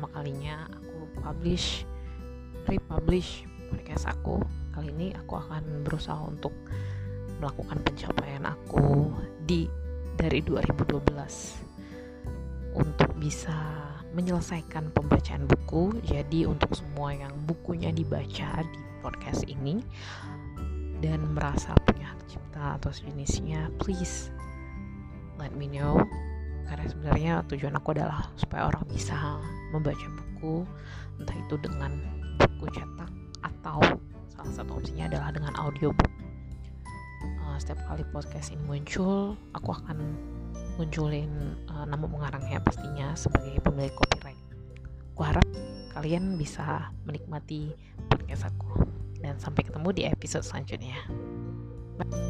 pertama kalinya aku publish republish podcast aku kali ini aku akan berusaha untuk melakukan pencapaian aku di dari 2012 untuk bisa menyelesaikan pembacaan buku. Jadi untuk semua yang bukunya dibaca di podcast ini dan merasa punya hak cipta atau sejenisnya, please let me know. Karena sebenarnya tujuan aku adalah supaya orang bisa membaca buku, entah itu dengan buku cetak atau salah satu opsinya adalah dengan audiobook. Setiap kali podcast ini muncul aku akan munculin uh, nama pengarangnya pastinya sebagai pemilik copyright. Aku harap kalian bisa menikmati podcast aku. Dan sampai ketemu di episode selanjutnya. Bye